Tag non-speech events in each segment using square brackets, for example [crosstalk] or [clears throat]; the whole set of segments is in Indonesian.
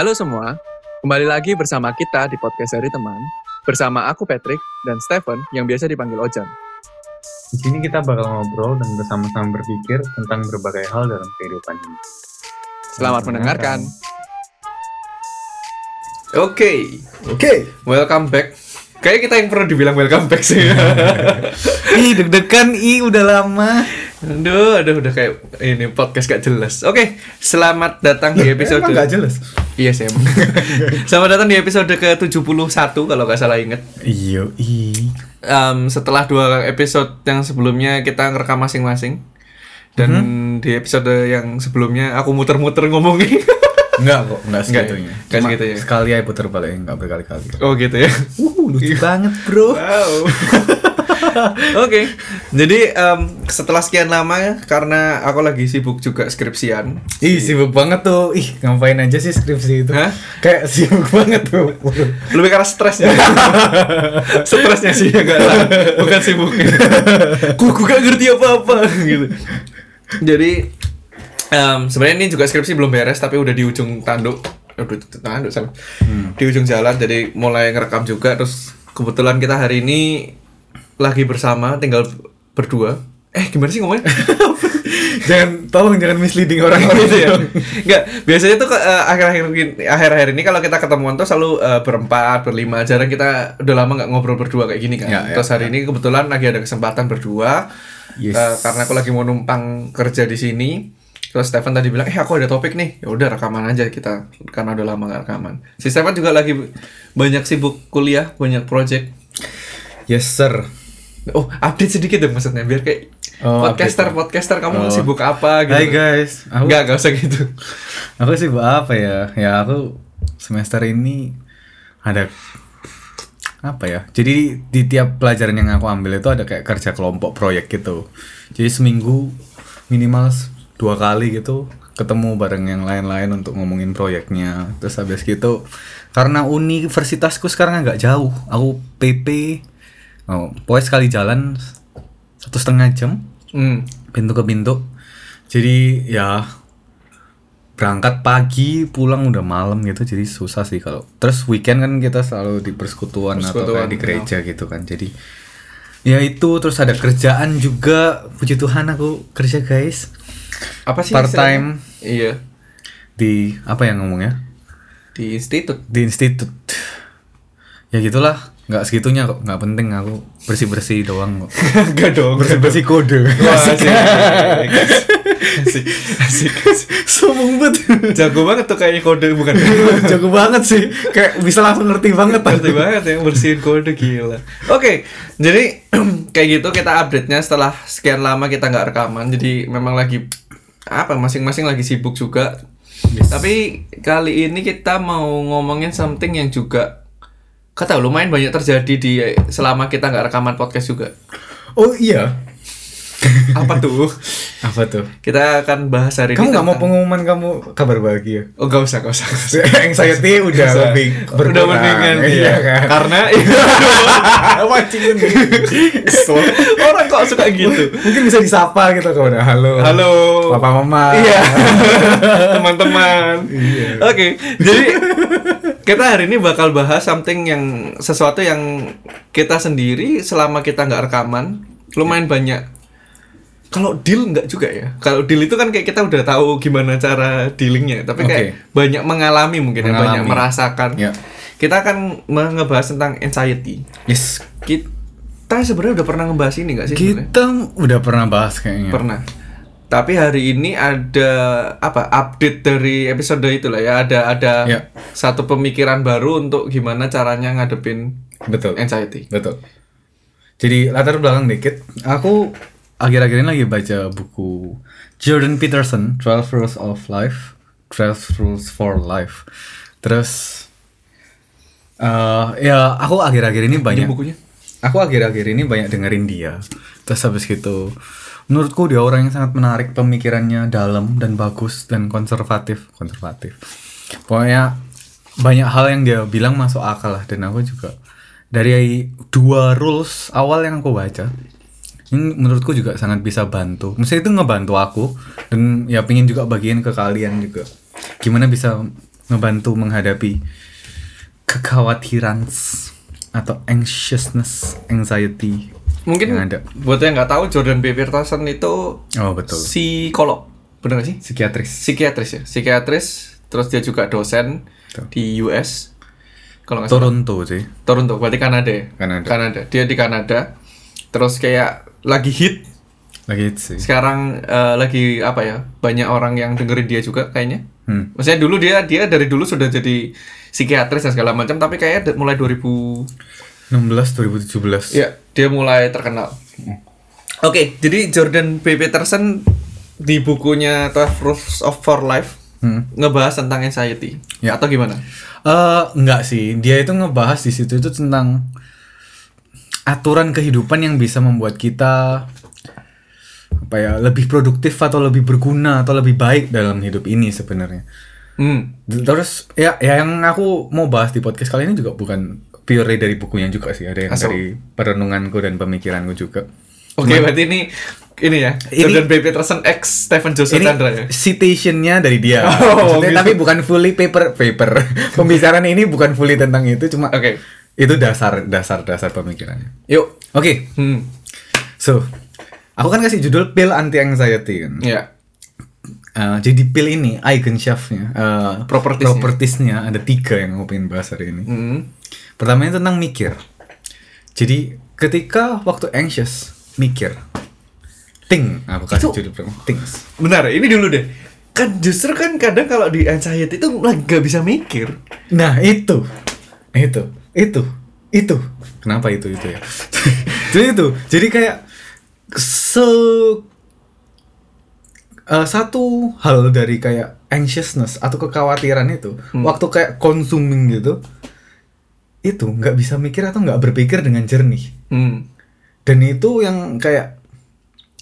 Halo semua, kembali lagi bersama kita di podcast dari teman. Bersama aku Patrick dan Stephen yang biasa dipanggil Ojan. Di sini kita bakal ngobrol dan bersama-sama berpikir tentang berbagai hal dalam kehidupan ini. Selamat mendengarkan. Oke, Oke. welcome back. Kayaknya kita yang perlu dibilang welcome back sih. [laughs] Ih, deg-degan i udah lama. Aduh, aduh, udah kayak ini podcast gak jelas. Oke, selamat datang di episode. Emang gak jelas. Iya sih. emang. [laughs] selamat datang di episode ke-71 kalau nggak salah inget. Iya, i. Em, setelah dua episode yang sebelumnya kita ngerekam masing-masing. Dan di episode yang sebelumnya aku muter-muter ngomongin. [laughs] Enggak kok, enggak ya? segitunya. Enggak segitu ya? Sekali aja puter balik, enggak berkali-kali. oh gitu ya. Uh, lucu banget, Bro. Wow. [laughs] [laughs] Oke, jadi em, setelah sekian lama ya, karena aku lagi sibuk juga skripsian. Ih, sibuk banget tuh. Ih, ngapain aja sih skripsi itu? Hah? Kayak sibuk banget tuh. Lebih karena stresnya. [laughs] Stresnya sih ya gak lah, bukan sibuknya. Gue gue gak ngerti apa-apa gitu. Jadi em, sebenarnya ini juga skripsi belum beres tapi udah di ujung tanduk. Aduh, tanduk salah. Di ujung jalan jadi mulai ngerekam juga terus kebetulan kita hari ini lagi bersama tinggal berdua. Eh gimana sih ngomongnya? [laughs] jangan tolong jangan misleading orang Oh, gitu ya. Enggak, biasanya tuh eh, akhir-akhir akhir-akhir ini kalau kita ketemuan tuh selalu eh, berempat, berlima. Jarang kita udah lama nggak ngobrol berdua kayak gini kan. Ya, ya, Terus hari ini kebetulan lagi ada kesempatan berdua. Yes. Eh, karena aku lagi mau numpang kerja di sini. Terus Stefan tadi bilang, "Eh, aku ada topik nih." Ya udah rekaman aja kita karena udah lama nggak rekaman. Si Stefan juga lagi banyak sibuk kuliah, banyak project. Yes, sir. Oh, update sedikit dong maksudnya biar kayak Oh, podcaster update. podcaster kamu Oh. sibuk apa gitu. Hai guys. Aku Enggak, enggak usah gitu. Aku sih apa ya? Ya aku semester ini ada apa ya? Jadi di tiap pelajaran yang aku ambil itu ada kayak kerja kelompok proyek gitu. Jadi seminggu minimal dua kali gitu ketemu bareng yang lain-lain untuk ngomongin proyeknya. Terus habis gitu karena universitasku sekarang agak jauh. Aku PP oh, pokoknya sekali jalan satu setengah jam Hmm. pintu ke pintu. Jadi ya berangkat pagi pulang udah malam gitu. Jadi susah sih kalau terus weekend kan kita selalu di persekutuan, atau Persekutuan, kayak di gereja gitu kan. Jadi ya itu terus ada kerjaan juga. Puji Tuhan aku kerja guys. Apa sih Part time. iya. Di apa yang ngomongnya? Di institut. Di institut. Ya gitulah nggak segitunya kok nggak penting aku bersih bersih doang kok. [laughs] Enggak dong. Bersih bersih kode. Wah, asik, asik, asik, asik. sombong banget jago banget tuh kayaknya kode bukan? [laughs] Jago banget sih. Kayak bisa langsung ngerti banget. Ngerti banget ya bersihin kode gila. Oke jadi [clears throat] kayak gitu kita update nya setelah sekian lama kita nggak rekaman. Jadi memang lagi apa masing-masing lagi sibuk juga. Tapi kali ini kita mau ngomongin something yang juga kata lumayan banyak terjadi di selama kita nggak rekaman podcast juga. Oh iya. Apa tuh? [laughs] Apa tuh? Kita akan bahas hari kamu ini nggak mau pengumuman kamu kabar bahagia. Oh gak usah gak usah, [laughs] anxiety udah Bisa. lebih udah berkurang. mendingan iya kan? Karena [laughs] Mancingin. Kesel. orang kok suka gitu. Mungkin bisa disapa gitu udah halo. Halo. Papa mama. Iya. Teman-teman. Iya. oke jadi kita hari ini bakal bahas something yang sesuatu yang kita sendiri selama kita nggak rekaman lumayan banyak kalau deal nggak juga ya kalau deal itu kan kayak kita udah tahu gimana cara dealingnya tapi kayak Oke. banyak mengalami mungkin ya banyak Mengalami. merasakan Ya. kita akan ngebahas tentang anxiety yes kita sebenarnya udah pernah ngebahas ini nggak sih kita udah pernah bahas kayaknya Pernah. Tapi hari ini ada apa update dari episode itu lah ya. Ada ada Ya. satu pemikiran baru untuk gimana caranya ngadepin betul anxiety. Betul. Jadi latar belakang dikit, aku akhir-akhir ini lagi baca buku Jordan Peterson, 12 Rules of Life, 12 Rules for Life. Terus eh ya aku akhir-akhir ini Ini banyak bukunya. aku akhir-akhir ini banyak dengerin dia. Terus habis gitu menurutku dia orang yang sangat menarik pemikirannya dalam dan bagus dan konservatif, konservatif. Pokoknya banyak hal yang dia bilang masuk akal lah dan aku juga dari dua rules awal yang aku baca ini menurutku juga sangat bisa bantu. Maksudnya itu ngebantu aku dan ya pingin juga bagian ke kalian juga. Gimana bisa ngebantu menghadapi kekhawatiran atau anxiousness, anxiety Mungkin yang ada. buat yang nggak tahu Jordan B. Peterson itu Oh betul. psikolog, bener gak sih? Psikiatris. Psikiatris ya, psikiatris. Terus dia juga dosen Betul. di US. Kalau nggak salah. Toronto sih. Toronto, berarti Kanada ya? Kanada. Dia di Kanada. Terus kayak lagi hit. Lagi hits sih. Sekarang eh, lagi apa ya? Banyak orang yang dengerin dia juga kayaknya. Hmm. Maksudnya dulu dia dia dari dulu sudah jadi psikiatris dan segala macam, tapi kayaknya mulai 2000 16 2017. Iya, dia mulai terkenal. Oke, jadi Jordan B. Peterson di bukunya 12 Rules of For Life Hmm. ngebahas tentang anxiety. Ya. Atau gimana? Eh, enggak sih, dia itu ngebahas di situ itu tentang aturan kehidupan yang bisa membuat kita apa ya lebih produktif atau lebih berguna atau lebih baik dalam hidup ini sebenarnya. Hmm. Terus ya, ya yang aku mau bahas di podcast kali ini juga bukan purely dari bukunya juga sih, ada yang Asal. dari perenunganku dan pemikiranku juga. Oke, berarti ini ini ya. Ini- Jordan B. Peterson X Stephen Joseph Ini Chandra ya. citationnya dari dia, Oh, gitu. tapi bukan fully paper paper. [laughs] Pembicaraan ini bukan fully tentang itu, cuma Oke. itu dasar dasar dasar pemikirannya. Yuk. Oke, Hmm. so aku kan kasih judul pill anti anxiety kan. Ya. Eh, jadi pill ini eigenschaftnya, uh, Propertiesnya. propertiesnya ada tiga yang aku pengen bahas hari ini. Hmm. Pertamanya tentang mikir. Jadi ketika waktu anxious mikir, think, aku kasih Itu- judul pertama, things. Benar, ini dulu deh. Kan justru kan kadang kalau di anxiety itu lagi gak bisa mikir. Nah itu, itu, itu, itu. Kenapa itu itu ya? [laughs] jadi itu, jadi kayak se eh, satu hal dari kayak anxiousness atau kekhawatiran itu, waktu kayak consuming gitu, itu nggak bisa mikir atau nggak berpikir dengan jernih. Hmm. Dan itu yang kayak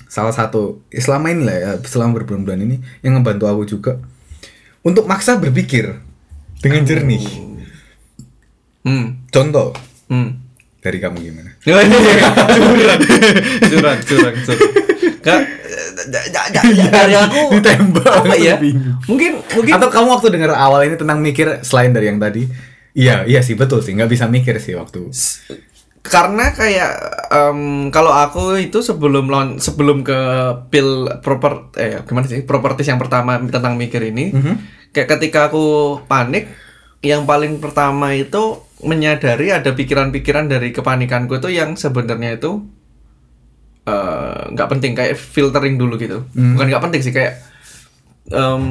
salah satu selama ini lah ya, selama berbulan-bulan ini yang ngebantu aku juga untuk maksa berpikir dengan jernih. Hmm. Contoh Hmm. dari kamu gimana? [laughs] curang, curang, curang, curang. Kak, j- dari aku Ditembak, apa ya? Mungkin, mungkin Atau kamu waktu dengar awal ini tentang mikir selain dari yang tadi? Iya, iya sih betul sih, nggak bisa mikir sih waktu. karena kayak em, kalau aku itu sebelum laun- sebelum ke pil proper eh gimana sih properties yang pertama tentang mikir ini Mhm. kayak ketika aku panik yang paling pertama itu menyadari ada pikiran-pikiran dari kepanikanku itu yang sebenarnya itu eh, nggak penting kayak filtering dulu gitu Hmm. bukan nggak penting sih kayak em,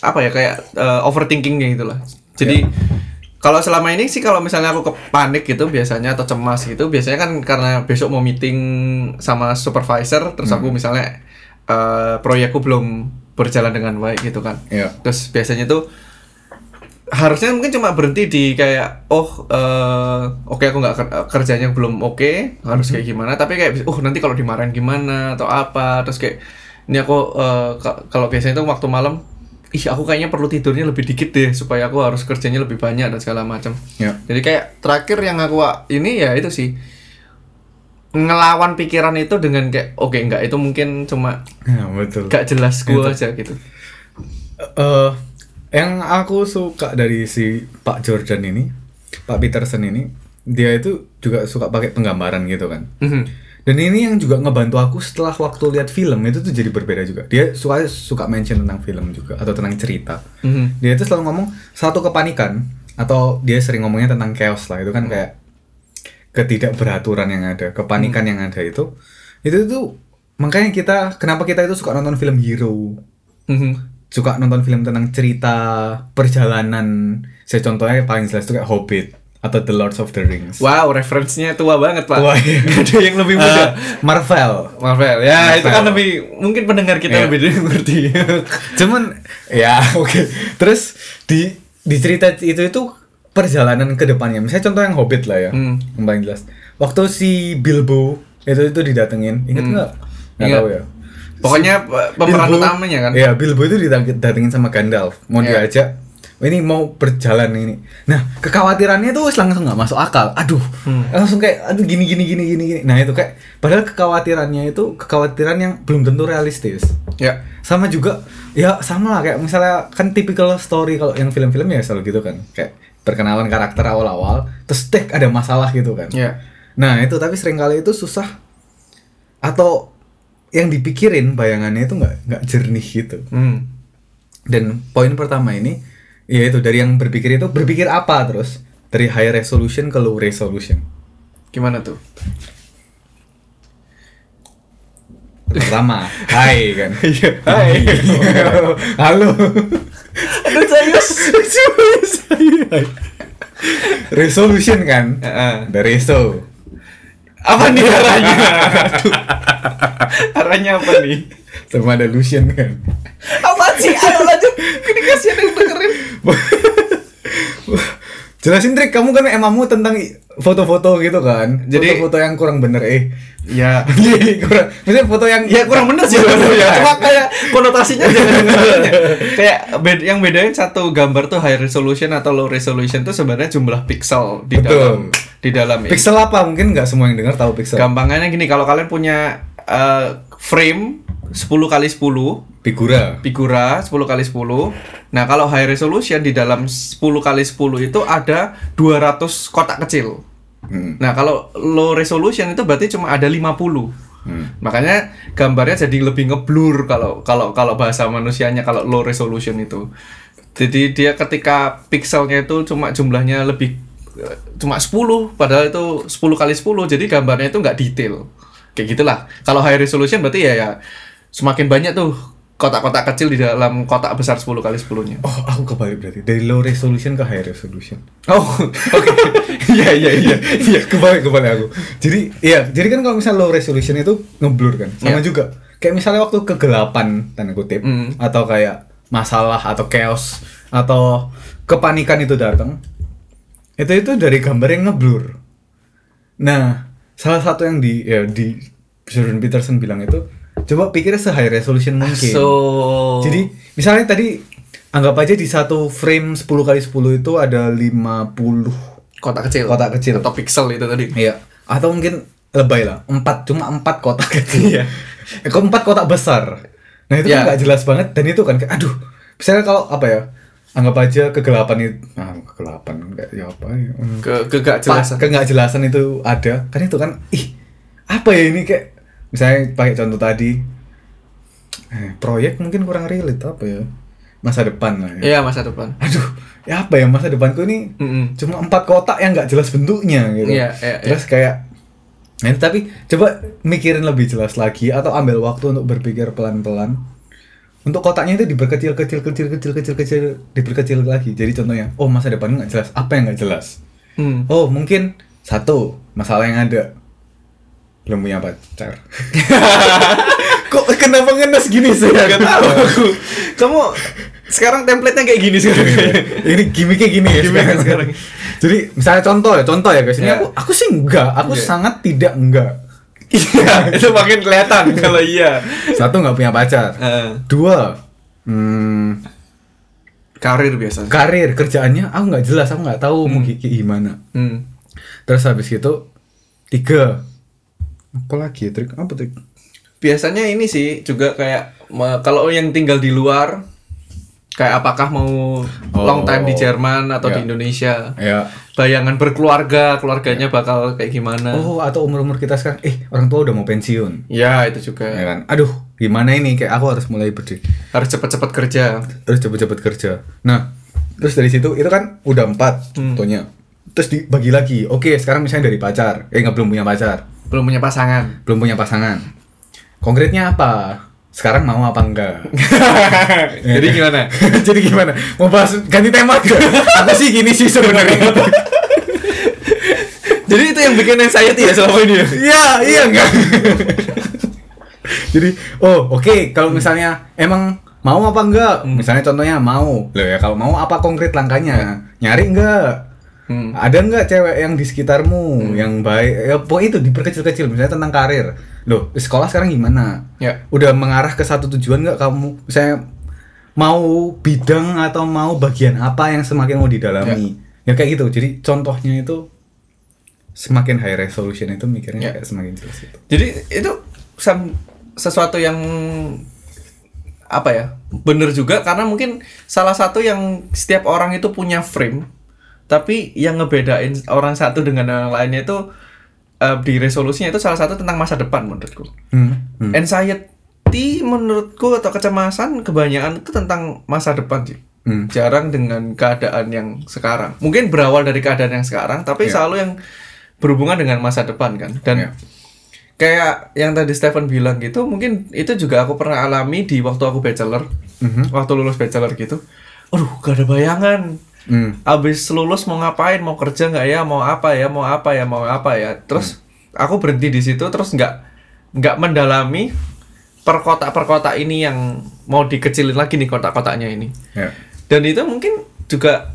apa ya kayak eh, overthinkingnya gitu jadi kalau selama ini sih kalau misalnya aku kepanik gitu biasanya atau cemas gitu biasanya kan karena besok mau meeting sama supervisor terus aku misalnya eh, proyekku belum berjalan dengan baik gitu kan. Iya. terus biasanya tuh harusnya mungkin cuma berhenti di kayak oh eh, oke aku nggak ker- kerjanya belum oke harus kayak gimana. Tapi kayak oh nanti kalau dimarahin gimana atau apa terus kayak ini aku eh, ka- kalau biasanya itu waktu malam ih aku kayaknya perlu tidurnya lebih dikit deh supaya aku harus kerjanya lebih banyak dan segala macam Ya. jadi kayak terakhir yang aku ini ya itu sih ngelawan pikiran itu dengan kayak oke enggak itu mungkin cuma Ya, betul. gak jelas gue aja gitu Eh, yang aku suka dari si Pak Jordan ini, Pak Peterson ini, dia itu juga suka pakai penggambaran gitu kan. Mhm. Dan ini yang juga ngebantu aku setelah waktu lihat film itu tuh jadi berbeda juga. Dia suka suka mention tentang film juga atau tentang cerita. Mhm. Dia itu selalu ngomong satu kepanikan atau dia sering ngomongnya tentang chaos lah itu kan kayak ketidakberaturan yang ada, kepanikan yang ada itu. Itu tuh makanya kita kenapa kita itu suka nonton film hero, Mhm. suka nonton film tentang cerita perjalanan. Saya contohnya paling jelas itu kayak Hobbit atau The Lords of the Rings. Wow, referensinya tua banget, Pak. Tua, iya. [laughs] Gak ada yang lebih muda. Eh, Marvel. Marvel. Ya, Marvel. itu kan lebih mungkin pendengar kita Iya. lebih ngerti. [laughs] Cuman ya oke. Terus di di cerita itu itu perjalanan ke depannya. Misalnya contoh yang Hobbit lah ya. Hmm. Yang paling jelas. Waktu si Bilbo itu itu didatengin, inget Hmm. nggak? Nggak Ingat. tahu ya. Pokoknya pe- pemeran Bilbo- utamanya kan. Iya, Bilbo itu didatengin sama Gandalf. Mau Iya. diajak ini mau berjalan ini. Nah, kekhawatirannya tuh langsung nggak masuk akal. Aduh, Hmm. langsung kayak aduh gini gini gini gini gini. Nah, itu kayak padahal kekhawatirannya itu kekhawatiran yang belum tentu realistis. Ya. sama juga ya sama lah kayak misalnya kan typical story kalau yang film-film ya selalu gitu kan kayak perkenalan karakter awal-awal terus tek ada masalah gitu kan Ya. nah itu tapi sering kali itu susah atau yang dipikirin bayangannya itu nggak nggak jernih gitu Hmm. dan poin pertama ini yaitu dari yang berpikir itu berpikir apa terus dari high resolution ke low resolution Gimana tuh? pertama hai kan [laughs] Iya. Hai. halo Aduh serius. [laughs] Hai. resolution kan Heeh. dari reso Apa nih arahnya? [laughs] Arahnya apa nih? sama ada Lucian kan Apa sih? Ayo lanjut. Ini kasihan yang dengerin. [laughs] jelasin trik kamu kan emangmu tentang foto-foto gitu kan Jadi- foto-foto yang kurang bener eh Ya. [laughs] kurang maksudnya foto yang Ya kurang bener sih sebenarnya. Cuma kayak konotasinya jangan [laughs] jangan. kayak bed- yang bedain satu gambar tuh high resolution atau low resolution tuh sebenarnya jumlah pixel di Betul. dalam di dalam ini. pixel apa mungkin nggak semua yang dengar tahu pixel Gampangannya gini, kalau kalian punya eh, frame 10 kali 10 figura figura 10 kali 10. Nah, kalau high resolution di dalam 10 kali 10 itu ada 200 kotak kecil. Hmm. Nah, kalau low resolution itu berarti cuma ada 50. Hmm. Makanya gambarnya jadi lebih ngeblur kalau kalau kalau bahasa manusianya kalau low resolution itu. Jadi dia ketika pixelnya itu cuma jumlahnya lebih cuma 10 padahal itu 10 kali 10 jadi gambarnya itu nggak detail. Kayak gitulah. Kalau high resolution berarti ya ya semakin banyak tuh kotak-kotak kecil di dalam kotak besar 10 kali 10-nya. oh aku kebalik berarti dari low resolution ke high resolution Oh, oke. [laughs] Iya iya iya. iya kebalik kebalik aku jadi iya jadi kan kalau misalnya low resolution itu ngeblur kan sama Iya. juga kayak misalnya waktu kegelapan tanda kutip Mm. atau kayak masalah atau chaos atau kepanikan itu datang itu itu dari gambar yang ngeblur nah salah satu yang di ya di Jordan Peterson bilang itu coba pikir se high resolution mungkin So jadi misalnya tadi anggap aja di satu frame 10 kali 10 itu ada 50 kotak kecil. Kotak kecil. atau pixel itu tadi. Iya. Atau mungkin lebay lah. Empat cuma empat kotak kecil. Iya. Eh, [laughs] kok empat kotak besar. Nah itu Iya. kan nggak jelas banget dan itu kan aduh. Misalnya kalau apa ya? Anggap aja kegelapan itu ah, kegelapan kayak ya apa ya? Hmm. Ke ke gak jelasan. Ke nggak jelasan itu ada. Kan itu kan ih apa ya ini kayak misalnya pakai contoh tadi eh, proyek mungkin kurang relate apa ya? Masa depan lah ya. Iya, masa depan. Aduh, ya apa ya masa depanku ini Mm-mm. cuma empat kotak yang nggak jelas bentuknya gitu. Iya, iya, Terus kayak Nah, tapi coba mikirin lebih jelas lagi atau ambil waktu untuk berpikir pelan-pelan. Untuk kotaknya itu diperkecil kecil kecil kecil kecil kecil diperkecil lagi. Jadi contohnya, oh masa depan nggak jelas, apa yang nggak jelas? Hmm. Oh mungkin satu masalah yang ada punya pacar. [laughs] Kok kenapa ngenes gini sih? Gak tahu aku. Kamu sekarang template-nya kayak gini sekarang. ini gimmicknya gini ya Gimmicknya sekarang. Jadi misalnya contoh ya, contoh ya guys. Ini Ya. aku aku sih enggak, aku Iya. sangat tidak enggak. Iya, [laughs] itu makin kelihatan kalau iya. Satu nggak punya pacar. Eh, Dua, hmm, karir biasa. karir kerjaannya aku nggak jelas, aku nggak tahu mau Hmm. gi- gimana. Hmm. Terus habis itu tiga, apa lagi ya trik? Apa trik? Biasanya ini sih juga kayak kalau yang tinggal di luar kayak apakah mau long time di Jerman atau Ya. di Indonesia. Ya. Bayangan berkeluarga, keluarganya bakal kayak gimana. Oh, atau umur umur kita sekarang, eh orang tua udah mau pensiun. Ya, itu juga. Ya kan? Aduh, gimana ini? Kayak aku harus mulai berdiri. Harus cepat-cepat kerja. terus cepet-cepet kerja. Nah, terus dari situ itu kan udah empat Hmm. contohnya. Terus dibagi lagi. Oke, sekarang misalnya dari pacar, eh nggak belum punya pacar, Belum punya pasangan. belum punya pasangan. Konkretnya apa? Sekarang mau apa enggak? [laughs] Jadi gimana? [laughs] Jadi gimana? Mau bahas ganti tema gak? Aku sih gini sih sebenarnya. [laughs] Jadi itu yang bikin anxiety ya selama ini ya? Iya, iya enggak. Jadi, oh oke, kalau misalnya emang mau apa enggak? Misalnya contohnya mau. Loh ya kalau mau apa konkret langkahnya? Nyari enggak? Hmm. Ada nggak cewek yang di sekitarmu yang baik? Ya pokoknya itu diperkecil-kecil misalnya tentang karir. Loh, sekolah sekarang gimana? Ya. Udah mengarah ke satu tujuan nggak kamu? Misalnya mau bidang atau mau bagian apa yang semakin mau didalami? Ya, kayak gitu. Jadi contohnya itu semakin high resolution itu mikirnya Ya. kayak semakin jelas itu. Jadi itu sesuatu yang apa ya bener juga karena mungkin salah satu yang setiap orang itu punya frame tapi yang ngebedain orang satu dengan yang lainnya itu eh, di resolusinya itu salah satu tentang masa depan menurutku Hmm. Hmm. anxiety menurutku atau kecemasan kebanyakan itu tentang masa depan sih Hmm. jarang dengan keadaan yang sekarang mungkin berawal dari keadaan yang sekarang tapi Iya. selalu yang berhubungan dengan masa depan kan dan Iya. kayak yang tadi Stephen bilang gitu mungkin itu juga aku pernah alami di waktu aku bachelor Mhm. waktu lulus bachelor gitu aduh gak ada bayangan Hmm. abis lulus mau ngapain? Mau kerja nggak ya? Mau apa ya? Mau apa ya? Mau apa ya? Terus aku berhenti di situ terus nggak nggak mendalami per kota per kota ini yang mau dikecilin lagi nih kotak-kotaknya ini. Ya. dan itu mungkin juga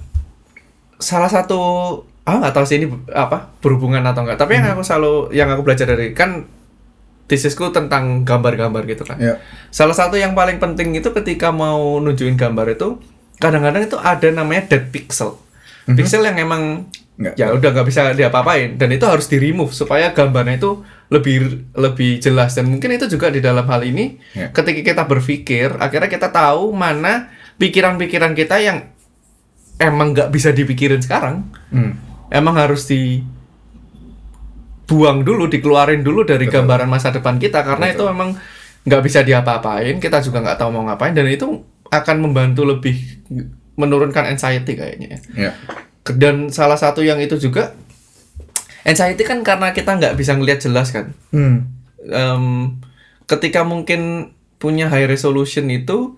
salah satu ah nggak tahu sih ini apa berhubungan atau enggak tapi yang aku selalu yang aku belajar dari kan tesisku tentang gambar-gambar gitu kan. Ya. salah satu yang paling penting itu ketika mau nunjukin gambar itu kadang-kadang itu ada namanya dead pixel. Pixel yang emang Nggak. ya udah nggak bisa diapa-apain. Dan itu harus di remove supaya gambarnya itu lebih lebih jelas. Dan mungkin itu juga di dalam hal ini Ya. ketika kita berpikir akhirnya kita tahu mana pikiran-pikiran kita yang emang nggak bisa dipikirin sekarang. Hmm. emang harus di buang dulu dikeluarin dulu dari Betul. gambaran masa depan kita. Karena itu memang nggak bisa diapa-apain. Kita juga nggak tahu mau ngapain. Dan itu akan membantu lebih menurunkan anxiety kayaknya ya. Ya. dan salah satu yang itu juga anxiety kan karena kita nggak bisa ngelihat jelas kan Hmm. Em, ketika mungkin punya high resolution itu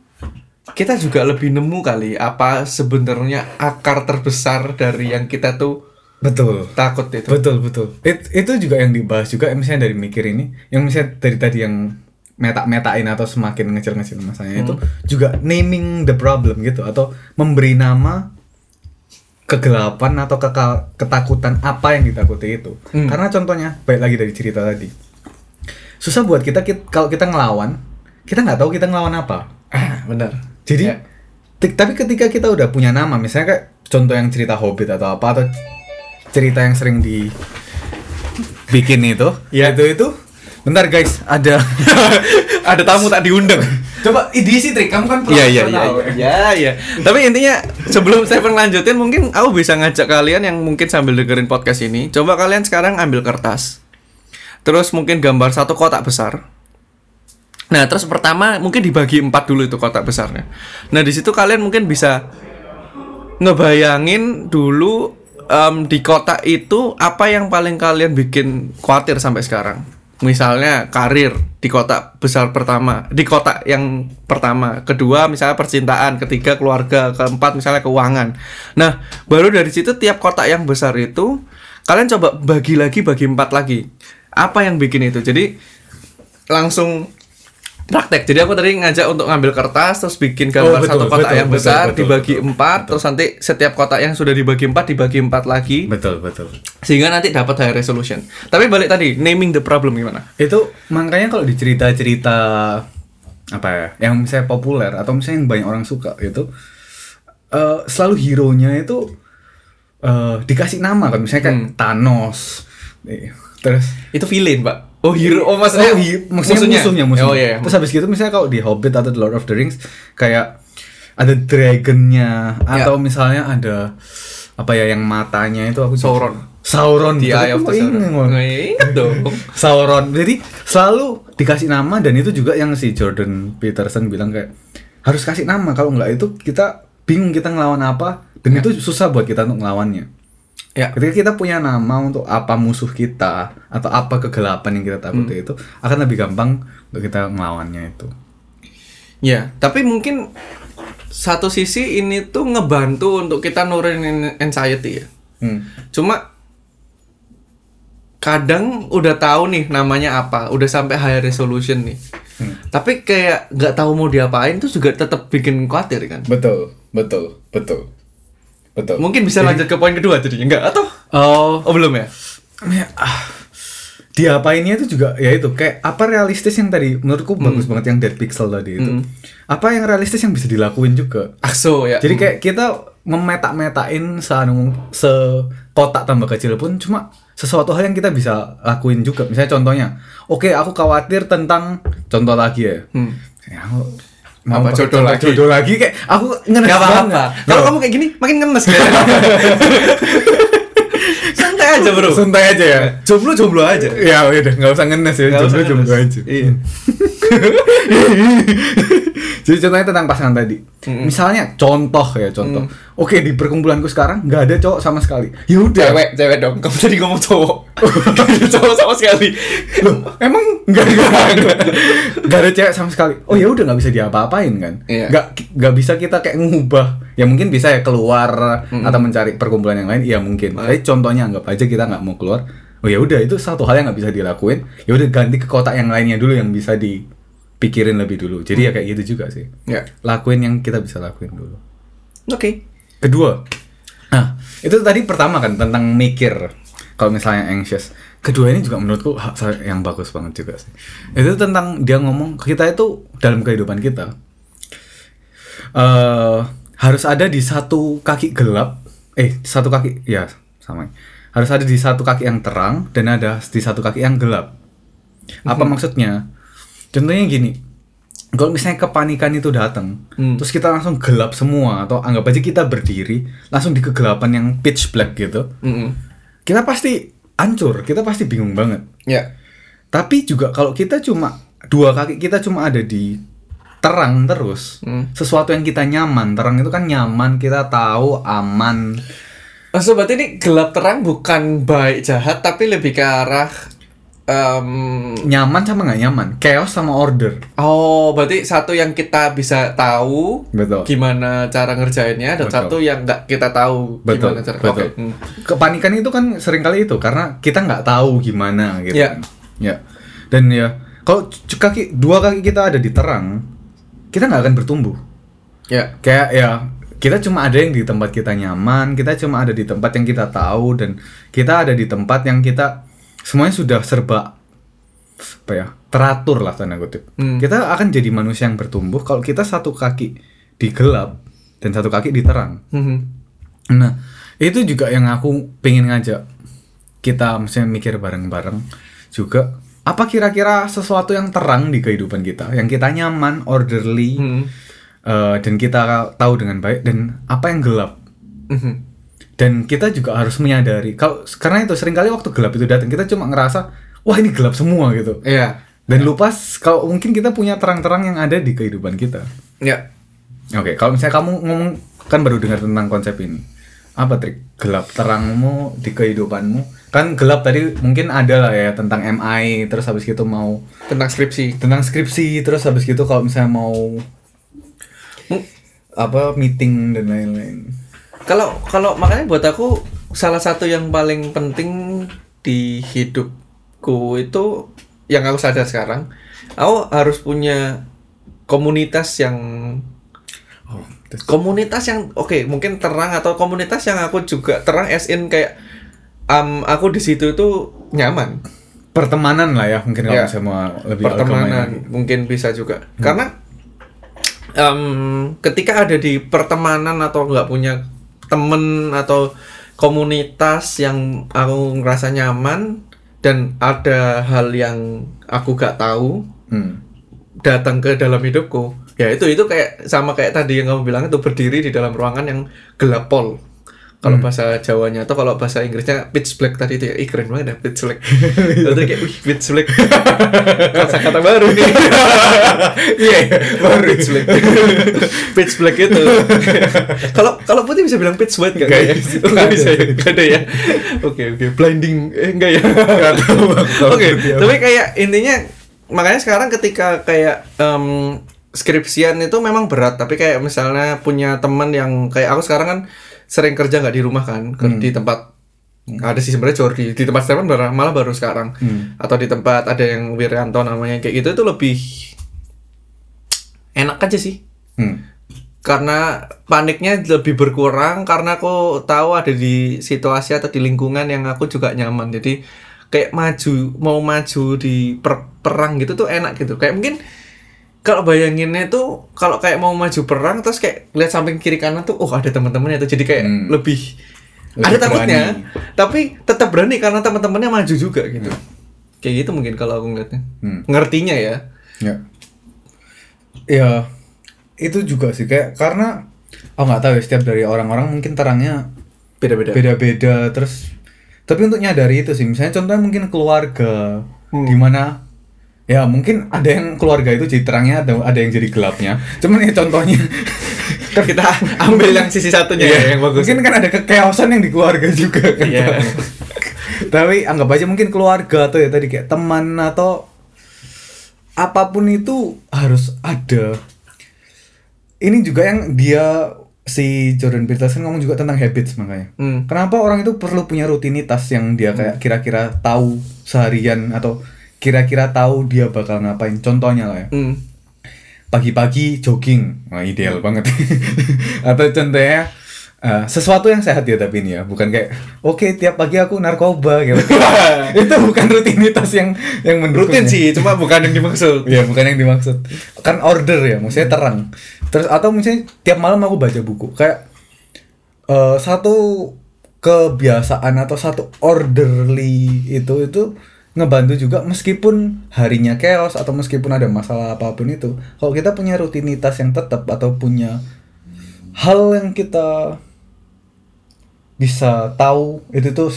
kita juga lebih nemu kali apa sebenarnya akar terbesar dari yang kita tuh Betul. takut itu Betul betul. It- itu juga yang dibahas juga misalnya dari mikir ini, yang misalnya dari tadi yang meta-metain atau semakin ngecil-ngecil masanya itu juga naming the problem gitu atau memberi nama kegelapan atau keka- ketakutan apa yang ditakuti itu. Hmm. Karena contohnya baik lagi dari cerita tadi. Susah buat kita, kit- kalau kita ngelawan, kita nggak tahu kita ngelawan apa. ah benar Jadi, Ya. tapi ketika kita udah punya nama, misalnya kayak contoh yang cerita Hobbit atau apa atau cerita yang sering di bikin itu, Ya. itu itu. Bentar guys, ada [laughs] ada tamu tak diundang Coba diisi trik, kamu kan Iya iya iya profesional. iya iya. Tapi intinya sebelum Stephen lanjutin mungkin aku bisa ngajak kalian yang mungkin sambil dengerin podcast ini, coba kalian sekarang ambil kertas. Terus mungkin gambar satu kotak besar. Nah, terus pertama mungkin dibagi empat dulu itu kotak besarnya. Nah, di situ kalian mungkin bisa ngebayangin dulu em, di kotak itu apa yang paling kalian bikin khawatir sampai sekarang. Misalnya karir di kotak besar pertama, di kotak yang pertama, kedua misalnya percintaan, ketiga keluarga, keempat misalnya keuangan. Nah, baru dari situ tiap kotak yang besar itu kalian coba bagi lagi bagi empat lagi. Apa yang bikin itu? Jadi langsung praktek. Jadi aku tadi ngajak untuk ngambil kertas terus bikin gambar Oh, betul, satu kotak betul, yang betul, besar betul, dibagi betul, empat terus nanti setiap kotak yang sudah dibagi empat dibagi empat lagi Betul, betul. sehingga nanti dapat high resolution. Tapi balik tadi naming the problem gimana? Itu makanya kalau di cerita-cerita apa ya, yang misalnya populer atau misalnya yang banyak orang suka itu eh, selalu hero-nya itu eh, dikasih nama kan misalnya kayak Hmm. Thanos. Terus Itu villain, Pak. Oh, hero. Oh, maksudnya, Oh, hi- maksudnya musuhnya, musuhnya. Oh iya. Terus habis gitu misalnya kalau di Hobbit atau The Lord of the Rings kayak ada dragonnya Ya. atau misalnya ada apa ya yang matanya itu aku Sauron. Sauron The. Eye of the Sauron. ingat. Nah, Ingat dong. Sauron. Jadi selalu dikasih nama dan itu juga yang si Jordan Peterson bilang kayak harus kasih nama kalau nggak itu kita bingung kita ngelawan apa dan Ya. itu susah buat kita untuk ngelawannya. Ya. Ketika kita punya nama untuk apa musuh kita atau apa kegelapan yang kita takuti Hmm. itu akan lebih gampang untuk kita ngelawannya itu. Ya, tapi mungkin satu sisi ini tuh ngebantu untuk kita nurunin anxiety ya. Hmm. Cuma kadang udah tahu nih namanya apa, udah sampai high resolution nih. Hmm. Tapi kayak nggak tahu mau diapain tuh juga tetap bikin khawatir kan. Betul, betul, betul, betul. Mungkin bisa lanjut ke poin kedua jadinya enggak atau Oh, oh belum ya? ya, ah, diapainnya itu juga ya itu kayak apa realistis yang tadi menurutku bagus banget yang dead pixel tadi itu. Hmm. Apa yang realistis yang bisa dilakuin juga. Akso ya. Jadi kayak kita memetak-metain seanu sekotak tambah kecil pun cuma sesuatu hal yang kita bisa lakuin juga. Misalnya contohnya, oke aku khawatir tentang contoh lagi ya. Hmm. Ya, aku mau Apa, jodoh lagi? jodoh lagi kayak aku ngenes Gak apa-apa. banget. Kalau kamu kayak gini, makin ngenes kan. [laughs] Santai aja bro. santai aja ya. Jomblo jomblo aja. Ya udah nggak usah ngenes ya, jomblo jomblo aja. Iya. [laughs] Jadi contohnya tentang pasangan tadi. Misalnya contoh ya contoh. Mm. Oke di perkumpulanku sekarang nggak ada cowok sama sekali. Ya udah. Cewek, cewek dong. Kamu tadi ngomong cowok. [laughs] cowok sama sekali. Loh, emang nggak ada nggak ada cewek sama sekali. Oh ya udah nggak bisa diapa-apain kan? Iya. Nggak nggak bisa kita kayak ngubah. Ya mungkin bisa ya keluar atau mencari perkumpulan yang lain. Ya mungkin. Tapi contohnya anggap aja kita nggak mau keluar. Oh ya udah itu satu hal yang nggak bisa dilakuin. Ya udah ganti ke kotak yang lainnya dulu yang bisa dipikirin lebih dulu. Jadi ya kayak gitu juga sih. Ya. Lakuin yang kita bisa lakuin dulu. Oke. Kedua, nah itu tadi pertama kan tentang mikir kalau misalnya anxious. Kedua ini juga menurutku yang bagus banget juga sih. Itu tentang dia ngomong kita itu dalam kehidupan kita eh harus ada di satu kaki gelap, eh satu kaki ya sama. Harus ada di satu kaki yang terang dan ada di satu kaki yang gelap. Apa maksudnya? Contohnya gini, kalau misalnya kepanikan itu datang, Hmm. terus kita langsung gelap semua atau anggap aja kita berdiri langsung di kegelapan yang pitch black gitu, Mm-mm. kita pasti hancur, kita pasti bingung banget. Ya. Tapi juga kalau kita cuma dua kaki kita cuma ada di terang terus, Hmm. sesuatu yang kita nyaman, terang itu kan nyaman, kita tahu aman. Oh, so berarti ini gelap terang bukan baik jahat tapi lebih ke arah em, Nyaman sama nggak nyaman, chaos sama order. Oh, berarti satu yang kita bisa tahu Betul. gimana cara ngerjainnya dan Betul. satu yang nggak kita tahu Betul, gimana cara. betul. Oke. hmm. Kepanikan itu kan sering kali itu karena kita nggak tahu gimana gitu. Iya. kan. Ya. Dan ya kalau kaki dua kaki kita ada di terang, kita nggak akan bertumbuh. Ya. Kayak ya kita cuma ada yang di tempat kita nyaman, kita cuma ada di tempat yang kita tahu dan kita ada di tempat yang kita semuanya sudah serba apa ya teratur lah tanda kutip. Hmm. Kita akan jadi manusia yang bertumbuh kalau kita satu kaki di gelap dan satu kaki di terang. Mhm. Nah, itu juga yang aku pengen ngajak kita misalnya mikir bareng-bareng juga apa kira-kira sesuatu yang terang di kehidupan kita, yang kita nyaman, orderly, Mhm. eh, dan kita tahu dengan baik dan apa yang gelap. Mhm. Dan kita juga harus menyadari kalau karena itu sering kali waktu gelap itu datang kita cuma ngerasa wah ini gelap semua gitu. Iya. Dan lupa s- kalau mungkin kita punya terang-terang yang ada di kehidupan kita. Ya. Oke, kalau misalnya kamu ngomong kan baru dengar tentang konsep ini. Apa trik gelap terangmu di kehidupanmu? Kan gelap tadi mungkin ada lah ya tentang MI, terus habis gitu mau Tentang skripsi. tentang skripsi, terus habis gitu kalau misalnya mau apa meeting dan lain-lain. Kalau kalau makanya buat aku salah satu yang paling penting di hidupku itu yang aku sadar sekarang, aku harus punya komunitas yang Oh, komunitas yang oke mungkin terang atau komunitas yang aku juga terang as in kayak um, aku di situ itu nyaman pertemanan lah ya mungkin kalau Ya. mau lebih pertemanan lagi. mungkin bisa juga karena em, ketika ada di pertemanan atau nggak punya temen atau komunitas yang aku ngerasa nyaman dan ada hal yang aku gak tahu Hmm. datang ke dalam hidupku ya itu itu kayak sama kayak tadi yang kamu bilang itu berdiri di dalam ruangan yang gelap pol kalau bahasa Jawanya atau kalau bahasa Inggrisnya pitch black tadi itu ya. Ih keren banget ya pitch black. [laughs] Itu kayak wih pitch black. [laughs] Kata kata baru nih. [laughs] Iya, iya, baru pitch black. Pitch black itu. Kalau kalau putih bisa bilang pitch white nggak Nggak ya. Bisa. Nggak bisa ya? nggak ada ya? Oke oke. Blinding eh enggak ya? Oke tapi kayak intinya makanya sekarang ketika kayak em, skripsian itu memang berat. Tapi kayak misalnya punya teman yang kayak aku sekarang kan sering kerja nggak di rumah kan ker- di tempat ada sih sebenarnya Jordi di tempat Stefan malah malah baru sekarang. Hmm. atau di tempat ada yang Wiryanto namanya kayak gitu itu lebih enak aja sih. Hmm. karena paniknya lebih berkurang karena aku tahu ada di situasi atau di lingkungan yang aku juga nyaman. Jadi kayak maju mau maju di per- perang gitu tuh enak gitu. Kayak mungkin kalau bayanginnya tuh kalau kayak mau maju perang terus kayak lihat samping kiri kanan tuh oh ada teman-temannya tuh jadi kayak Hmm. lebih, Lebih ada takutnya berani. tapi tetap berani karena teman-temannya maju juga gitu kayak gitu mungkin kalau aku ngeliatnya Hmm. ngertinya ya Ya. Ya. itu juga sih kayak karena oh nggak tahu ya setiap dari orang-orang mungkin terangnya Beda-beda. beda-beda terus tapi untuk nyadari itu sih misalnya contohnya mungkin keluarga Hmm. di mana ya mungkin ada yang keluarga itu jadi terangnya ada ada yang jadi gelapnya cuman ya contohnya [laughs] Kita ambil yang sisi satunya ya, yang bagus. mungkin kan ada kekeosan yang di keluarga juga kan Iya. tapi anggap aja mungkin keluarga atau ya tadi kayak teman atau apa pun itu harus ada ini juga yang dia si Jordan Peterson ngomong juga tentang habits makanya Hmm. kenapa orang itu perlu punya rutinitas yang dia kayak kira-kira tahu seharian atau kira-kira tahu dia bakal ngapain. Contohnya lah ya. Hmm. pagi-pagi jogging. Wah, ideal banget. [laughs] Atau contohnya eh, sesuatu yang sehat ya tapi ini ya. Bukan kayak oke tiap pagi aku narkoba gitu. [laughs] Itu bukan rutinitas yang yang mendukung Rutin ya. sih, cuma bukan yang dimaksud. Iya bukan yang dimaksud. Kan order ya maksudnya terang. Terus atau misalnya tiap malam aku baca buku. Kayak eh, satu kebiasaan atau satu orderly itu itu ngebantu juga meskipun harinya chaos atau meskipun ada masalah apa pun itu kalau kita punya rutinitas yang tetap atau punya hal yang kita bisa tahu itu tuh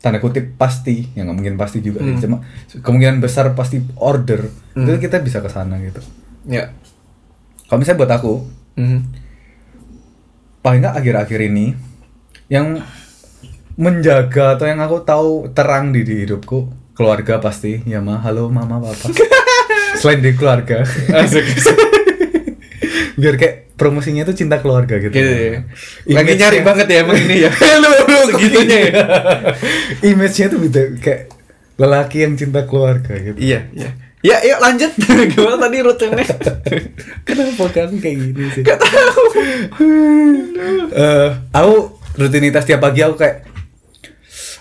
tanda kutip pasti ya nggak mungkin pasti juga Hmm. cuma kemungkinan besar pasti order Hmm. itu kita bisa ke sana gitu Ya. kalau misalnya buat aku Mhm. paling nggak akhir-akhir ini yang menjaga atau yang aku tahu terang di, di hidupku keluarga pasti ya ma halo mama papa [laughs] selain di keluarga [laughs] biar kayak promosinya tuh cinta keluarga gitu Gitu ya. Lagi nyari banget ya emang ini ya. [laughs] Segitunya ya. image-nya tuh beda kayak lelaki yang cinta keluarga gitu Iya, iya. Ya, yuk lanjut. Gimana tadi rutinnya? kenapa kamu kayak gini sih Gak tahu. Eh, aku rutinitas tiap pagi aku kayak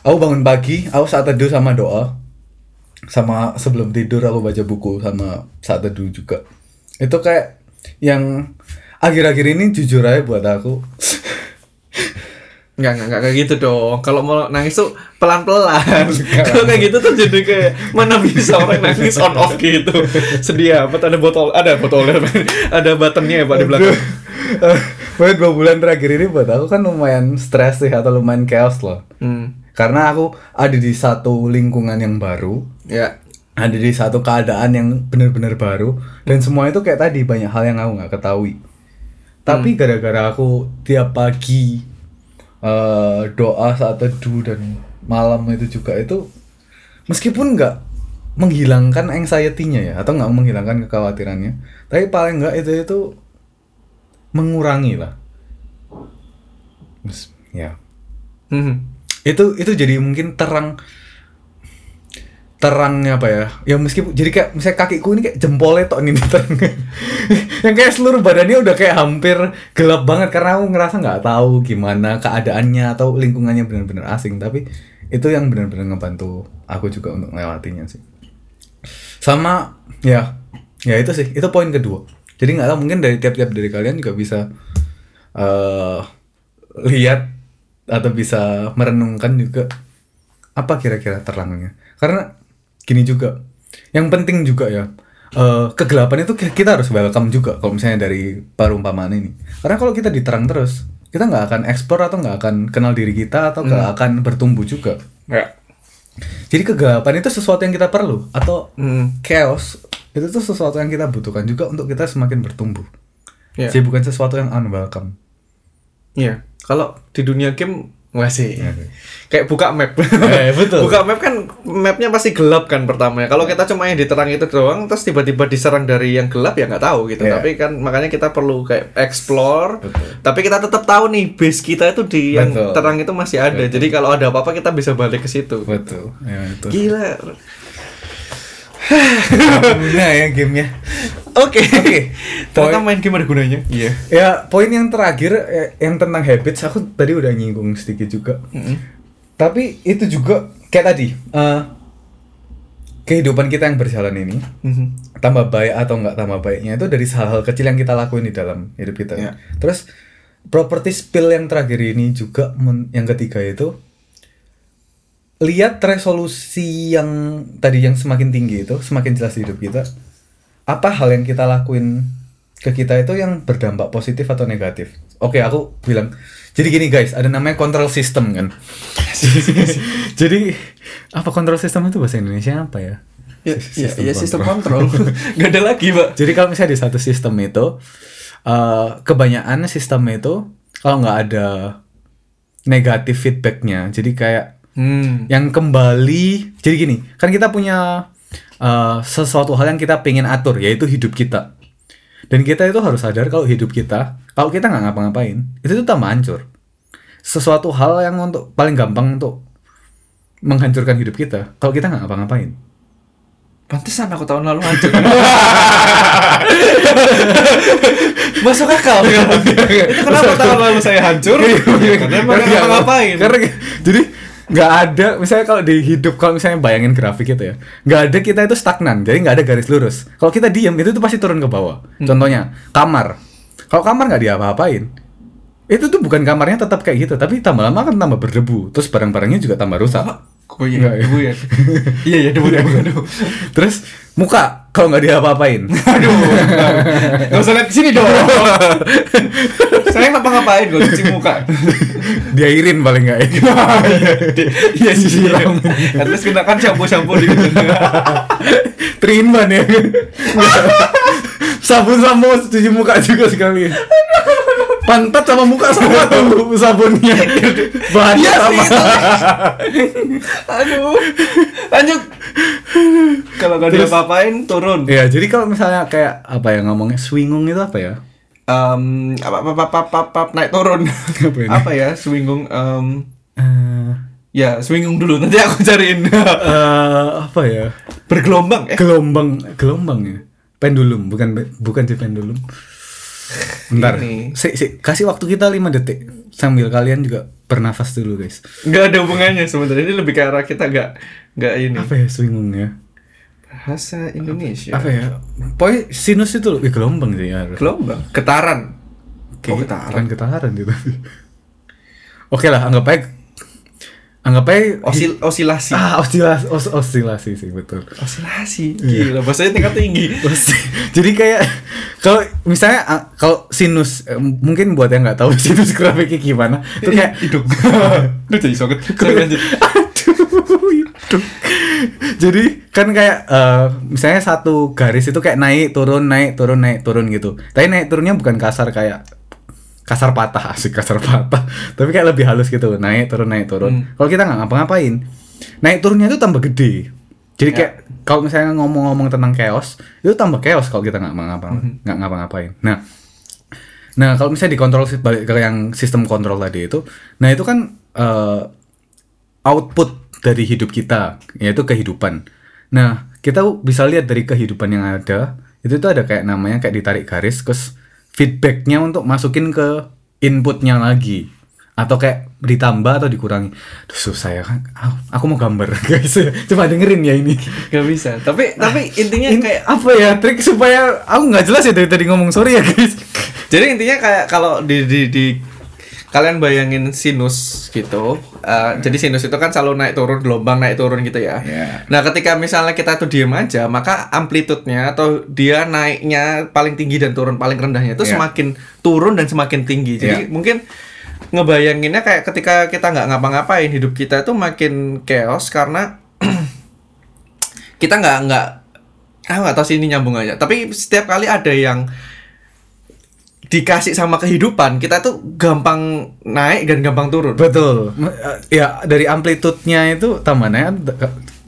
aku bangun pagi aku saat teduh sama doa sama sebelum tidur aku baca buku sama saat teduh juga itu kayak yang akhir-akhir ini jujur aja buat aku [laughs] Enggak, enggak, enggak kayak gitu dong. Kalau mau nangis tuh pelan-pelan. [laughs] Kalau kayak gitu tuh jadi kayak mana bisa orang nangis on off gitu. Sedia amat ada botol, ada botolnya, [laughs] ada buttonnya ya Pak di belakang. Buat dua bulan terakhir ini buat aku kan lumayan stres sih atau lumayan chaos loh Hmm. Karena aku ada di satu lingkungan yang baru Ya. ada di satu keadaan yang benar-benar baru dan semua itu kayak tadi banyak hal yang aku nggak ketahui tapi gara-gara aku tiap pagi eh, doa saat teduh dan malam itu juga itu meskipun nggak menghilangkan anxiety-nya ya atau nggak menghilangkan kekhawatirannya tapi paling nggak itu itu mengurangi lah ya Hmm. Itu itu jadi mungkin terang terangnya apa ya? Ya meskipun jadi kayak misalnya kakiku ini kayak jempolnya tok ini terang [laughs] yang kayak seluruh badannya udah kayak hampir gelap banget karena aku ngerasa nggak tahu gimana keadaannya atau lingkungannya benar-benar asing. Tapi itu yang benar-benar ngebantu aku juga untuk melewatinya sih. Sama ya ya itu sih. Itu poin kedua. Jadi nggak tahu mungkin dari tiap-tiap dari kalian juga bisa eh lihat atau bisa merenungkan juga apa kira-kira terangnya karena gini juga yang penting juga ya eh, kegelapan itu ki- kita harus welcome juga kalau misalnya dari perumpamaan ini karena kalau kita diterang terus kita nggak akan explore atau nggak akan kenal diri kita atau nggak akan bertumbuh juga Ya. jadi kegelapan itu sesuatu yang kita perlu atau Hmm. chaos itu tuh sesuatu yang kita butuhkan juga untuk kita semakin bertumbuh Ya. jadi bukan sesuatu yang unwelcome Iya. Kalau di dunia game masih Iya. kayak buka map. Eh, betul. [laughs] buka map kan mapnya pasti gelap kan pertama ya. Kalau kita cuma yang diterang itu doang, terus tiba-tiba diserang dari yang gelap ya nggak tahu gitu. Iya. Tapi kan makanya kita perlu kayak explore. Betul. Tapi kita tetap tahu nih base kita itu di yang Betul. terang itu masih ada. Jadi kalau ada apa-apa kita bisa balik ke situ. betul ya itu Gila. nah ya gamenya Oke. Oke. Ternyata Poin- main game ada gunanya. Iya. Ya, poin yang terakhir eh, yang tentang habits aku tadi udah nyinggung sedikit juga. Tapi itu juga kayak tadi, eh, kehidupan kita yang berjalan ini Mhm. tambah baik atau nggak tambah baiknya itu dari hal-hal kecil yang kita lakuin di dalam hidup kita. Ya. Terus property spill yang terakhir ini juga men- yang ketiga itu lihat resolusi yang tadi yang semakin tinggi itu semakin jelas di hidup kita apa hal yang kita lakuin ke kita itu yang berdampak positif atau negatif. Oke, aku bilang. Jadi gini guys, ada namanya control system kan. [laughs] Jadi apa control system itu bahasa Indonesia apa ya? Ya, ya, Sistem ya sistem kontrol. [laughs] Gak ada lagi, Pak. Jadi kalau misalnya di satu sistem itu eh kebanyakan sistem itu kalau nggak ada negatif feedbacknya, jadi kayak Hmm. yang kembali jadi gini kan kita punya eh, sesuatu hal yang kita pengen atur yaitu hidup kita dan kita itu harus sadar kalau hidup kita kalau kita nggak ngapa-ngapain itu tuh tambah hancur sesuatu hal yang untuk paling gampang untuk menghancurkan hidup kita kalau kita nggak ngapa-ngapain Pantesan aku tahun lalu hancur. Masuk akal. itu kenapa tahun lalu saya hancur? Karena emang Karena nggak ngapain. Karena jadi nggak ada misalnya kalau di hidup kalau misalnya bayangin grafik gitu ya nggak ada kita itu stagnan jadi nggak ada garis lurus. Kalau kita diam itu tuh pasti turun ke bawah. Contohnya kamar. Kalau kamar nggak diapa-apain itu tuh bukan kamarnya tetap kayak gitu tapi tambah lama kan tambah berdebu terus barang-barangnya juga tambah rusak Oh iya, Nggak, ya. debu ya. Iya iya debu debu debu. [laughs] terus muka kalau nggak diapa-apain Aduh. Gak usah lihat sini dong. [laughs] Saya ngapa-ngapain gue cuci muka. diairin paling nggak ya [laughs] Iya sih. Least gunakan shampoo-shampoo di Trinman ya sabun sama cuci muka juga sekali pantat sama muka sama tuh sabunnya bahannya Iya sama sih, [laughs] Aduh. Lanjut. Kalau gak Terus- diapa-apain turun. ya jadi kalau misalnya kayak apa ya ngomongnya swingung itu apa ya Em, apa apa apa apa, apa, naik turun. Apa ini? apa ya? Swingung em, Eh, ya swingung dulu nanti aku cariin. [laughs] eh, apa ya Bergelombang eh. gelombang gelombang ya pendulum bukan bukan sih pendulum Bentar, si, si, kasih waktu kita 5 detik sambil kalian juga bernafas dulu guys. Nggak ada hubungannya sebenarnya ini lebih ke arah kita nggak nggak ini. Apa ya swingungnya? Bahasa Indonesia. Apa ya? Pokoknya sinus itu eh, gelombang sih ya. Gelombang. Getaran. Oh, Kayak getaran. Bukan getaran gitu. Oke lah, anggap aja anggap aja Osil osilasi. ah osilasi os, osilasi sih betul. Osilasi. Gila, bahasanya tingkat tinggi. [laughs] Jadi kayak kalau misalnya ah, kalau sinus eh, mungkin buat yang nggak tahu [laughs] sinus grafiknya gimana itu kayak hidung. Lu [laughs] jadi soket. Aduh. Jadi kan kayak eh, misalnya satu garis itu kayak naik turun naik turun naik turun gitu. Tapi naik turunnya bukan kasar kayak kasar patah [laughs] asik kasar patah. Tapi kayak lebih halus gitu naik turun naik turun. Hmm. Kalau kita nggak ngapa-ngapain, naik turunnya itu tambah gede. Jadi Ya. kayak kalau misalnya ngomong-ngomong tentang chaos itu tambah chaos kalau kita nggak ngapa nggak ngapa-ngapain. Nah, Nah, kalau misalnya dikontrol balik ke yang sistem kontrol tadi itu, nah itu kan eh, output dari hidup kita, yaitu kehidupan. Nah, kita bisa lihat dari kehidupan yang ada, itu tuh ada kayak namanya kayak ditarik garis, terus feedbacknya untuk masukin ke inputnya lagi, atau kayak ditambah atau dikurangi. Duh, susah ya kan? Aku, mau gambar, [laughs] guys. Coba dengerin ya ini. Gak bisa. Tapi tapi intinya Ini kayak apa ya trik supaya aku nggak jelas ya dari tadi ngomong sorry ya guys. Jadi intinya kayak kalau di di di kalian bayangin sinus gitu. eh, jadi sinus itu kan selalu naik turun, gelombang naik turun gitu ya. Iya. Nah, ketika misalnya kita tuh diem aja, maka amplitudenya atau dia naiknya paling tinggi dan turun paling rendahnya itu Iya. semakin turun dan semakin tinggi. Jadi Iya. mungkin ngebayanginnya kayak ketika kita nggak ngapa-ngapain hidup kita itu makin chaos karena [clears throat] kita nggak nggak ah nggak tahu sih ini nyambung aja tapi setiap kali ada yang dikasih sama kehidupan kita tuh gampang naik dan gampang turun Betul. Eh, Ya dari amplitudenya itu tambah naik t-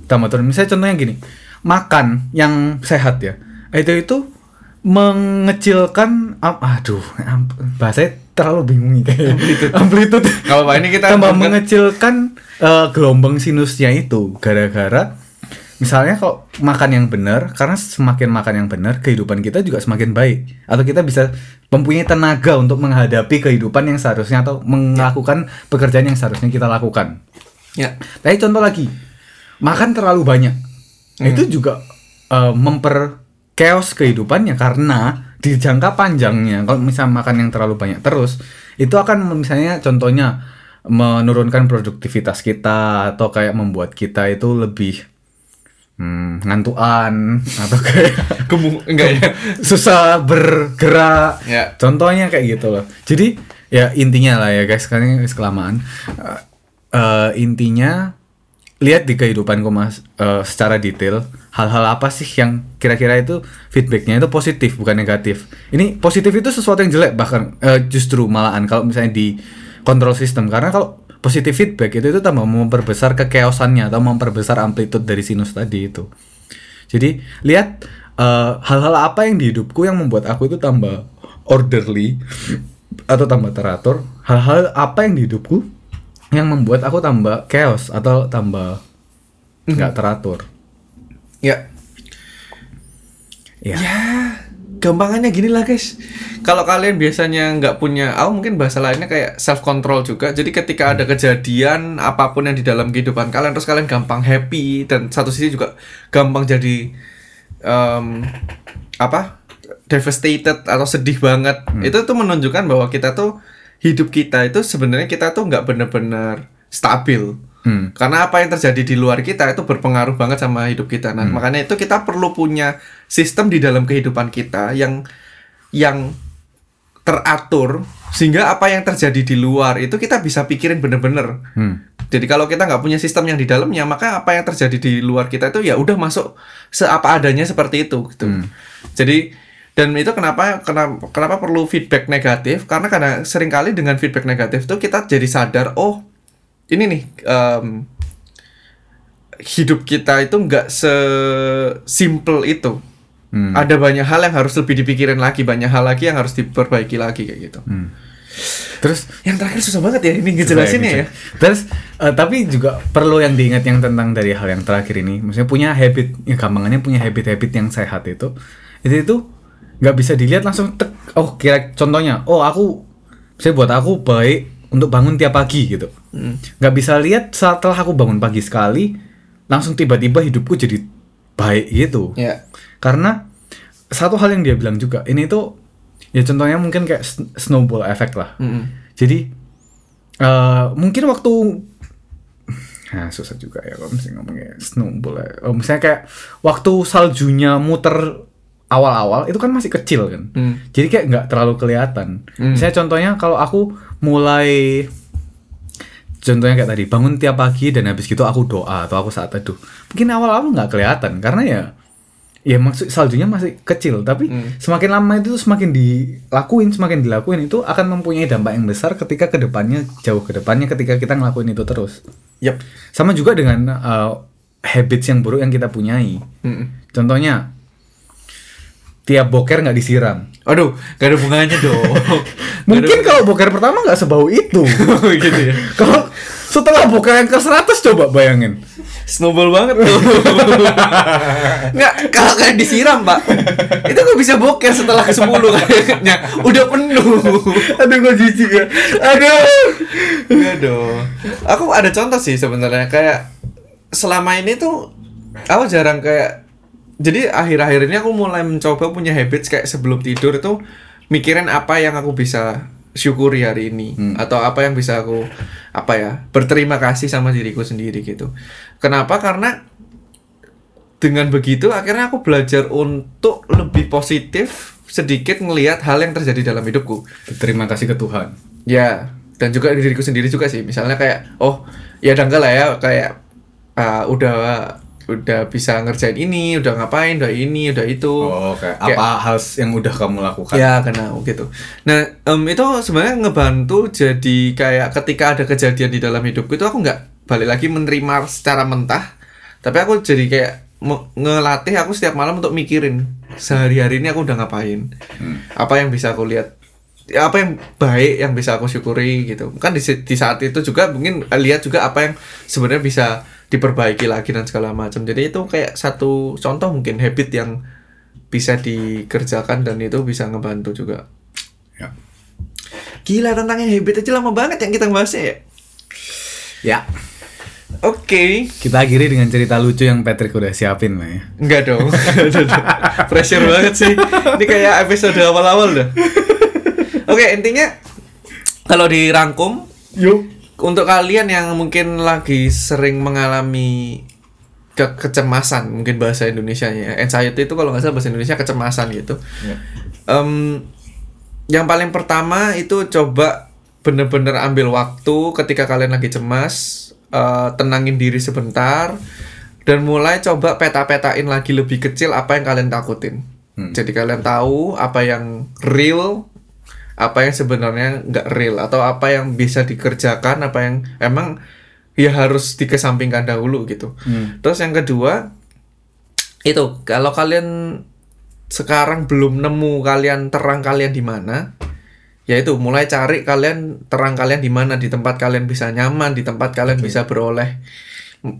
tambah turun. Misalnya contohnya gini, makan yang sehat ya. Itu itu mengecilkan aduh bahasanya terlalu bingung nih kayak amplitude [laughs] Nggak apa-apa, ini kita tambah mengecilkan eh, gelombang sinusnya itu gara-gara misalnya kalau makan yang benar karena semakin makan yang benar kehidupan kita juga semakin baik atau kita bisa mempunyai tenaga untuk menghadapi kehidupan yang seharusnya atau melakukan pekerjaan yang seharusnya kita lakukan. ya Tapi contoh lagi, makan terlalu banyak. Nah, Itu juga eh, memper chaos kehidupannya karena di jangka panjangnya kalau misalnya makan yang terlalu banyak terus itu akan misalnya contohnya menurunkan produktivitas kita atau kayak membuat kita itu lebih hmm, ngantuan atau kayak Gemuk enggak ya? susah bergerak. Ya. Contohnya kayak gitu loh. Jadi ya intinya lah ya guys, sekarang ini kelamaan. Eh, eh, intinya lihat di kehidupanku mas eh, secara detail hal-hal apa sih yang kira-kira itu feedbacknya itu positif bukan negatif. Ini positif itu sesuatu yang jelek bahkan eh, justru malahan kalau misalnya di control system karena kalau positif feedback itu itu tambah memperbesar kekeosannya atau memperbesar amplitude dari sinus tadi itu. Jadi lihat eh, hal-hal apa yang di hidupku yang membuat aku itu tambah orderly atau tambah teratur. Hal-hal apa yang di hidupku yang membuat aku tambah chaos atau tambah nggak teratur. Ya. Ya. Ya, gampangannya gini lah guys. Kalau kalian biasanya nggak punya, aku mungkin bahasa lainnya kayak self control juga. Jadi ketika ada kejadian apa pun yang di dalam kehidupan kalian, terus kalian gampang happy dan satu sisi juga gampang jadi em, apa devastated atau sedih banget. Itu tuh menunjukkan bahwa kita tuh hidup kita itu sebenarnya kita tuh nggak bener-bener stabil. Hmm. Karena apa yang terjadi di luar kita itu berpengaruh banget sama hidup kita. Nah, makanya itu kita perlu punya sistem di dalam kehidupan kita yang yang teratur sehingga apa yang terjadi di luar itu kita bisa pikirin bener-bener. Hmm. Jadi kalau kita nggak punya sistem yang di dalamnya, maka apa yang terjadi di luar kita itu ya udah masuk seapa adanya seperti itu gitu. Jadi dan itu kenapa kenapa kenapa perlu feedback negatif? Karena karena sering kali dengan feedback negatif tuh kita jadi sadar, oh ini nih em, hidup kita itu nggak sesimpel itu. Hmm. Ada banyak hal yang harus lebih dipikirin lagi, banyak hal lagi yang harus diperbaiki lagi kayak gitu. Hmm. Terus Yang terakhir susah banget ya ini ngejelasinnya ya. Terus eh, tapi juga perlu yang diingat yang tentang dari hal yang terakhir ini, maksudnya punya habit, ya gampangannya punya habit-habit yang sehat itu, itu itu nggak bisa dilihat langsung tek, oh kira contohnya, oh aku saya buat aku baik untuk bangun tiap pagi gitu. Nggak bisa lihat setelah aku bangun pagi sekali, langsung tiba-tiba hidupku jadi baik gitu, Ya. karena satu hal yang dia bilang juga ini tuh ya contohnya mungkin kayak sn- snowball effect lah. Mm-mm. Jadi eh mungkin waktu [laughs] nah susah juga ya kalau misalnya ngomongnya snowball ya. Oh, misalnya kayak waktu saljunya muter awal-awal itu kan masih kecil kan. Hmm. Jadi kayak nggak terlalu kelihatan. Hmm. Misalnya contohnya kalau aku mulai contohnya kayak tadi bangun tiap pagi dan habis gitu aku doa atau aku saat teduh. Mungkin awal-awal nggak kelihatan karena ya ya maksud saljunya masih kecil tapi Hmm. semakin lama itu semakin dilakuin semakin dilakuin itu akan mempunyai dampak yang besar ketika ke depannya jauh ke depannya ketika kita ngelakuin itu terus Yap. sama juga dengan uh, habits yang buruk yang kita punyai Mm-mm. contohnya tiap boker nggak disiram Aduh, gak ada bunganya dong. [laughs] mungkin kalau boker pertama nggak sebau itu [laughs] gitu ya. [laughs] kalau setelah boker yang ke 100 coba bayangin Snowball banget tuh. Nggak, kalau kayak disiram, Pak. Itu kok bisa boker setelah ke 10 kayaknya. Udah penuh. aduh kok jijik ya aduh Enggak dong. Aku ada contoh sih sebenarnya kayak selama ini tuh aku jarang kayak jadi akhir-akhir ini aku mulai mencoba punya habits kayak sebelum tidur itu mikirin apa yang aku bisa syukuri hari ini atau apa yang bisa aku apa ya berterima kasih sama diriku sendiri gitu. Kenapa? Karena dengan begitu akhirnya aku belajar untuk lebih positif sedikit ngelihat hal yang terjadi dalam hidupku. terima kasih ke Tuhan Ya, dan juga diriku sendiri juga sih. Misalnya kayak, oh, ya udah enggak lah ya, kayak ah, udah udah bisa ngerjain ini, udah ngapain, udah ini, udah itu. oh kayak apa hal yang udah kamu lakukan Ya, kena gitu. Nah, em, itu sebenarnya ngebantu jadi kayak ketika ada kejadian di dalam hidupku itu aku nggak balik lagi menerima secara mentah, tapi aku jadi kayak ngelatih aku setiap malam untuk mikirin sehari-hari ini aku udah ngapain, apa yang bisa aku lihat, ya, apa yang baik yang bisa aku syukuri gitu. Kan di, di saat itu juga mungkin lihat juga apa yang sebenarnya bisa diperbaiki lagi dan segala macam. Jadi itu kayak satu contoh mungkin habit yang bisa dikerjakan dan itu bisa ngebantu juga. ya Gila tentang yang habit aja lama banget yang kita bahasnya ya. ya Oke, kita akhiri dengan cerita lucu yang Patrick udah siapin lah ya enggak dong. [laughs] Pressure banget sih. Ini kayak episode awal-awal dah. Oke, intinya kalau dirangkum yuk untuk kalian yang mungkin lagi sering mengalami ke kecemasan mungkin bahasa Indonesianya anxiety itu kalau nggak salah bahasa Indonesia kecemasan gitu Ya. Em, yang paling pertama itu coba bener-bener ambil waktu ketika kalian lagi cemas eh, tenangin diri sebentar dan mulai coba peta-petain lagi lebih kecil apa yang kalian takutin Hmm. jadi kalian tahu apa yang real apa yang sebenarnya nggak real atau apa yang bisa dikerjakan apa yang emang ya harus dikesampingkan dahulu gitu Hmm. Terus yang kedua itu kalau kalian sekarang belum nemu kalian terang kalian di mana, yaitu mulai cari kalian terang kalian di mana di tempat kalian bisa nyaman, di tempat kalian bisa beroleh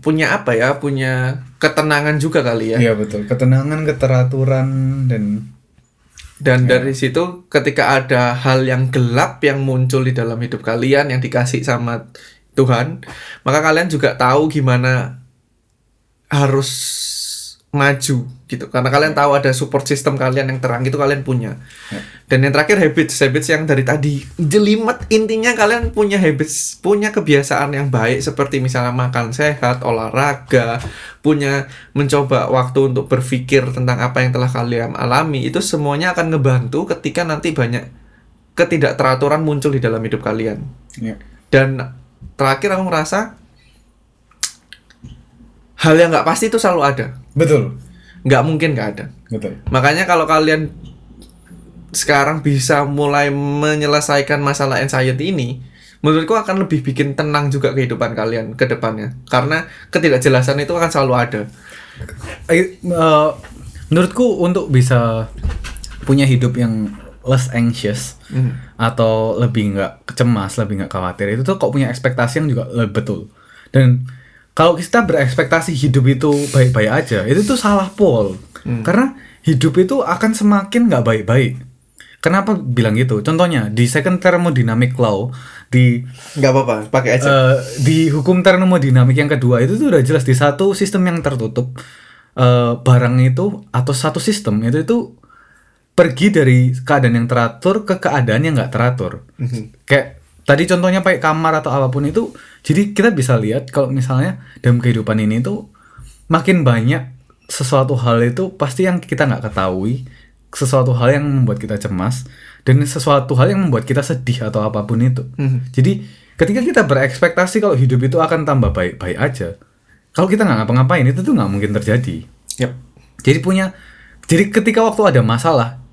punya apa ya, punya ketenangan juga kali ya. Iya betul. Ketenangan, keteraturan dan Dan dari situ ketika ada hal yang gelap yang muncul di dalam hidup kalian yang dikasih sama Tuhan, maka kalian juga tahu gimana harus maju gitu. Karena kalian tahu ada support system kalian yang terang itu kalian punya. Dan yang terakhir habits, habits yang dari tadi jelimet intinya kalian punya habits, punya kebiasaan yang baik seperti misalnya makan sehat, olahraga, punya mencoba waktu untuk berpikir tentang apa yang telah kalian alami itu semuanya akan ngebantu ketika nanti banyak ketidakteraturan muncul di dalam hidup kalian. ya. Dan terakhir aku merasa hal yang nggak pasti itu selalu ada, Betul. nggak mungkin nggak ada. Betul. Makanya kalau kalian sekarang bisa mulai menyelesaikan masalah anxiety ini, menurutku akan lebih bikin tenang juga kehidupan kalian ke depannya. Karena ketidakjelasan itu akan selalu ada. Eh, menurutku untuk bisa punya hidup yang less anxious Hmm. atau lebih nggak cemas, lebih nggak khawatir itu tuh kok punya ekspektasi yang juga lebih betul. Dan kalau kita berekspektasi hidup itu baik-baik aja, itu tuh salah pol. Karena hidup itu akan semakin nggak baik-baik. Kenapa bilang gitu? Contohnya di second thermodynamic law di Nggak apa-apa, pakai aja. Eh, di hukum termodinamik yang kedua itu tuh udah jelas di satu sistem yang tertutup eh, barang itu atau satu sistem itu itu pergi dari keadaan yang teratur ke keadaan yang nggak teratur. Kayak tadi contohnya pakai kamar atau apa pun itu, jadi kita bisa lihat kalau misalnya dalam kehidupan ini tuh makin banyak sesuatu hal itu pasti yang kita nggak ketahui, sesuatu hal yang membuat kita cemas dan sesuatu hal yang membuat kita sedih atau apa pun itu. Mhm. Jadi ketika kita berekspektasi kalau hidup itu akan tambah baik-baik aja, kalau kita nggak ngapa-ngapain itu tuh nggak mungkin terjadi. Yap. Jadi punya, jadi ketika waktu ada masalah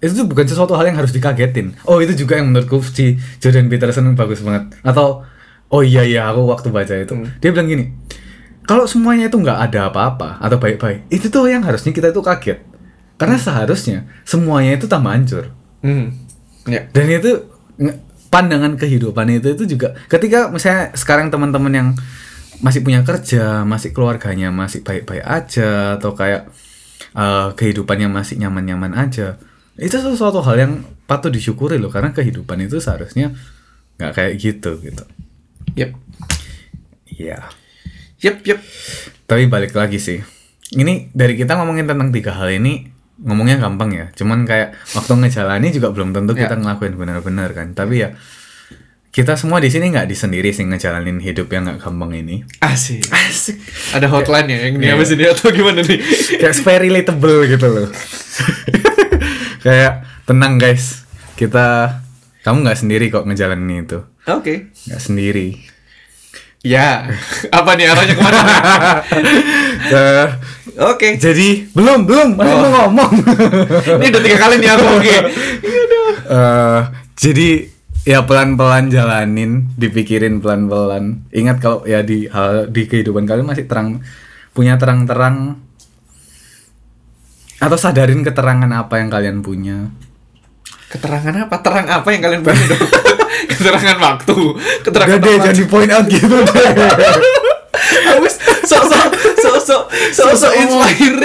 itu tuh bukan sesuatu hal yang harus dikagetin. Oh itu juga yang menurutku si Jordan Peterson bagus banget. Atau oh iya iya aku waktu baca itu dia bilang gini, kalau semuanya itu nggak ada apa-apa atau baik-baik, itu tuh yang harusnya kita itu kaget. Karena seharusnya semuanya itu tambah hancur. Hmm. Ya. Dan itu pandangan kehidupan itu itu juga ketika misalnya sekarang teman-teman yang masih punya kerja, masih keluarganya masih baik-baik aja atau kayak eh, kehidupannya masih nyaman-nyaman aja. Itu sesuatu hal yang patut disyukuri loh karena kehidupan itu seharusnya nggak kayak gitu gitu. Yap. Iya. Yap, yap. Tapi balik lagi sih. Ini dari kita ngomongin tentang tiga hal ini ngomongnya gampang ya. Cuman kayak waktu ngejalani juga belum tentu kita ngelakuin benar-benar kan. Tapi ya kita semua di sini nggak di sendiri sih ngejalanin hidup yang nggak gampang ini. Asik. Asik. Ada hotline ya yang ini apa sih ini atau gimana nih? Kayak very relatable gitu loh. [laughs] kayak tenang guys, kita kamu nggak sendiri kok ngejalanin itu. Oke. Nggak sendiri. Ya. [laughs] Apa nih arahnya ke mana? [laughs] Eh, Oke. jadi belum belum masih mau ngomong. [laughs] Ini udah tiga kali nih aku oke. Eh, jadi ya pelan-pelan jalanin, dipikirin pelan-pelan. Ingat kalau ya di hal di kehidupan kalian masih terang punya terang-terang atau sadarin keterangan apa yang kalian punya. Keterangan apa? Terang apa yang kalian punya dong? [laughs] Keterangan waktu. Keterangan Udah deh, tempat. jangan di point out gitu deh. Habis sosok sosok sosok inspired.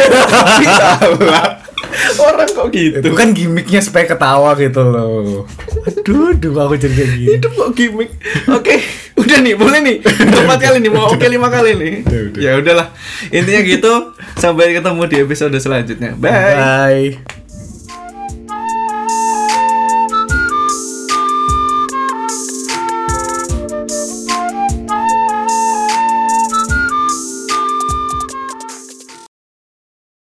Orang kok gitu. Itu kan gimmicknya supaya ketawa gitu loh. Aduh, aduh aku jadi kayak gini. Hidup kok gimmick. Oke, udah nih, boleh nih. Empat kali nih, mau oke lima kali nih. Udah, udah. Ya udahlah. Intinya gitu. Sampai ketemu di episode selanjutnya. Bye. Bye.